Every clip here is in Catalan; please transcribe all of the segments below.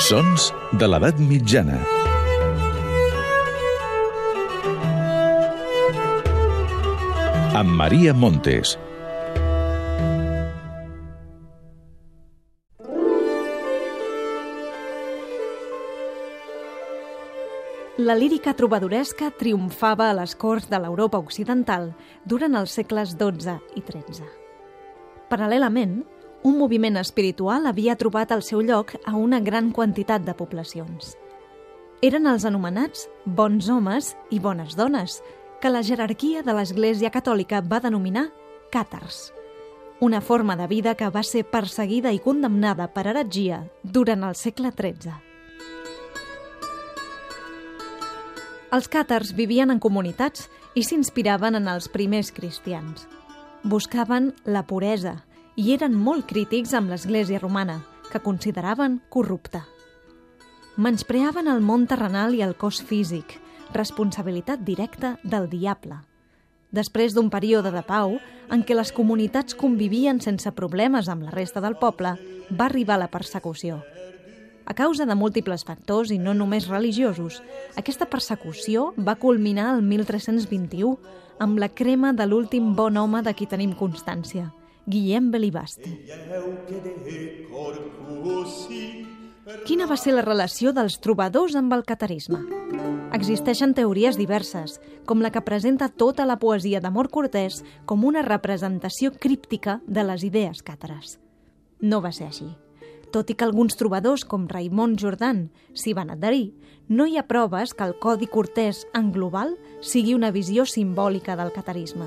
Sons de l'edat mitjana. Amb Maria Montes. La lírica trobadoresca triomfava a les corts de l'Europa occidental durant els segles XII i XIII. Paral·lelament, un moviment espiritual havia trobat el seu lloc a una gran quantitat de poblacions. Eren els anomenats bons homes i bones dones, que la jerarquia de l'Església Catòlica va denominar càtars, una forma de vida que va ser perseguida i condemnada per heretgia durant el segle XIII. Els càtars vivien en comunitats i s'inspiraven en els primers cristians. Buscaven la puresa i eren molt crítics amb l'Església romana, que consideraven corrupta. Menyspreaven el món terrenal i el cos físic, responsabilitat directa del diable. Després d'un període de pau, en què les comunitats convivien sense problemes amb la resta del poble, va arribar la persecució. A causa de múltiples factors i no només religiosos, aquesta persecució va culminar el 1321 amb la crema de l'últim bon home de qui tenim constància, Guillem Belibaste. Quina va ser la relació dels trobadors amb el catarisme? Existeixen teories diverses, com la que presenta tota la poesia d'Amor Cortès com una representació críptica de les idees càtares. No va ser així. Tot i que alguns trobadors, com Raimon Jordan, s'hi van adherir, no hi ha proves que el Codi Cortès en global sigui una visió simbòlica del catarisme.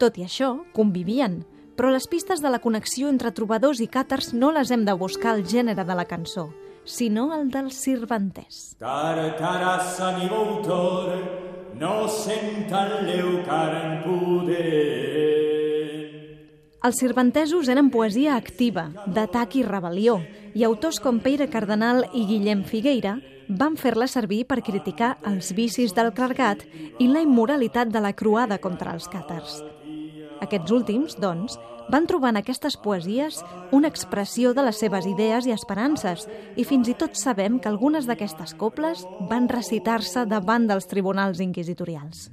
Tot i això, convivien, però les pistes de la connexió entre trobadors i càtars no les hem de buscar al gènere de la cançó, sinó el del sirventès. Tartarassa mi autore, no senta leucaren poder. Els sirventesos eren poesia activa, d'atac i rebel·lió, i autors com Peire Cardenal i Guillem Figueira van fer-la servir per criticar els vicis del clergat i la immoralitat de la croada contra els càtars. Aquests últims, doncs, van trobar en aquestes poesies una expressió de les seves idees i esperances, i fins i tot sabem que algunes d'aquestes coples van recitar-se davant dels tribunals inquisitorials.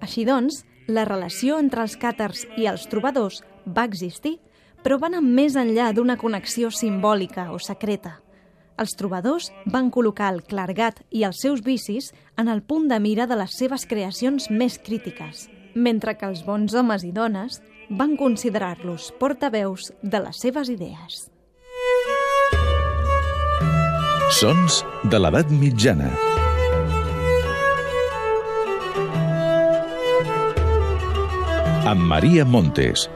Així doncs, la relació entre els càtars i els trobadors va existir, però van anar més enllà d'una connexió simbòlica o secreta. Els trobadors van col·locar el clergat i els seus vicis en el punt de mira de les seves creacions més crítiques, mentre que els bons homes i dones van considerar-los portaveus de les seves idees. Sons de l'edat mitjana. Amb Maria Montes.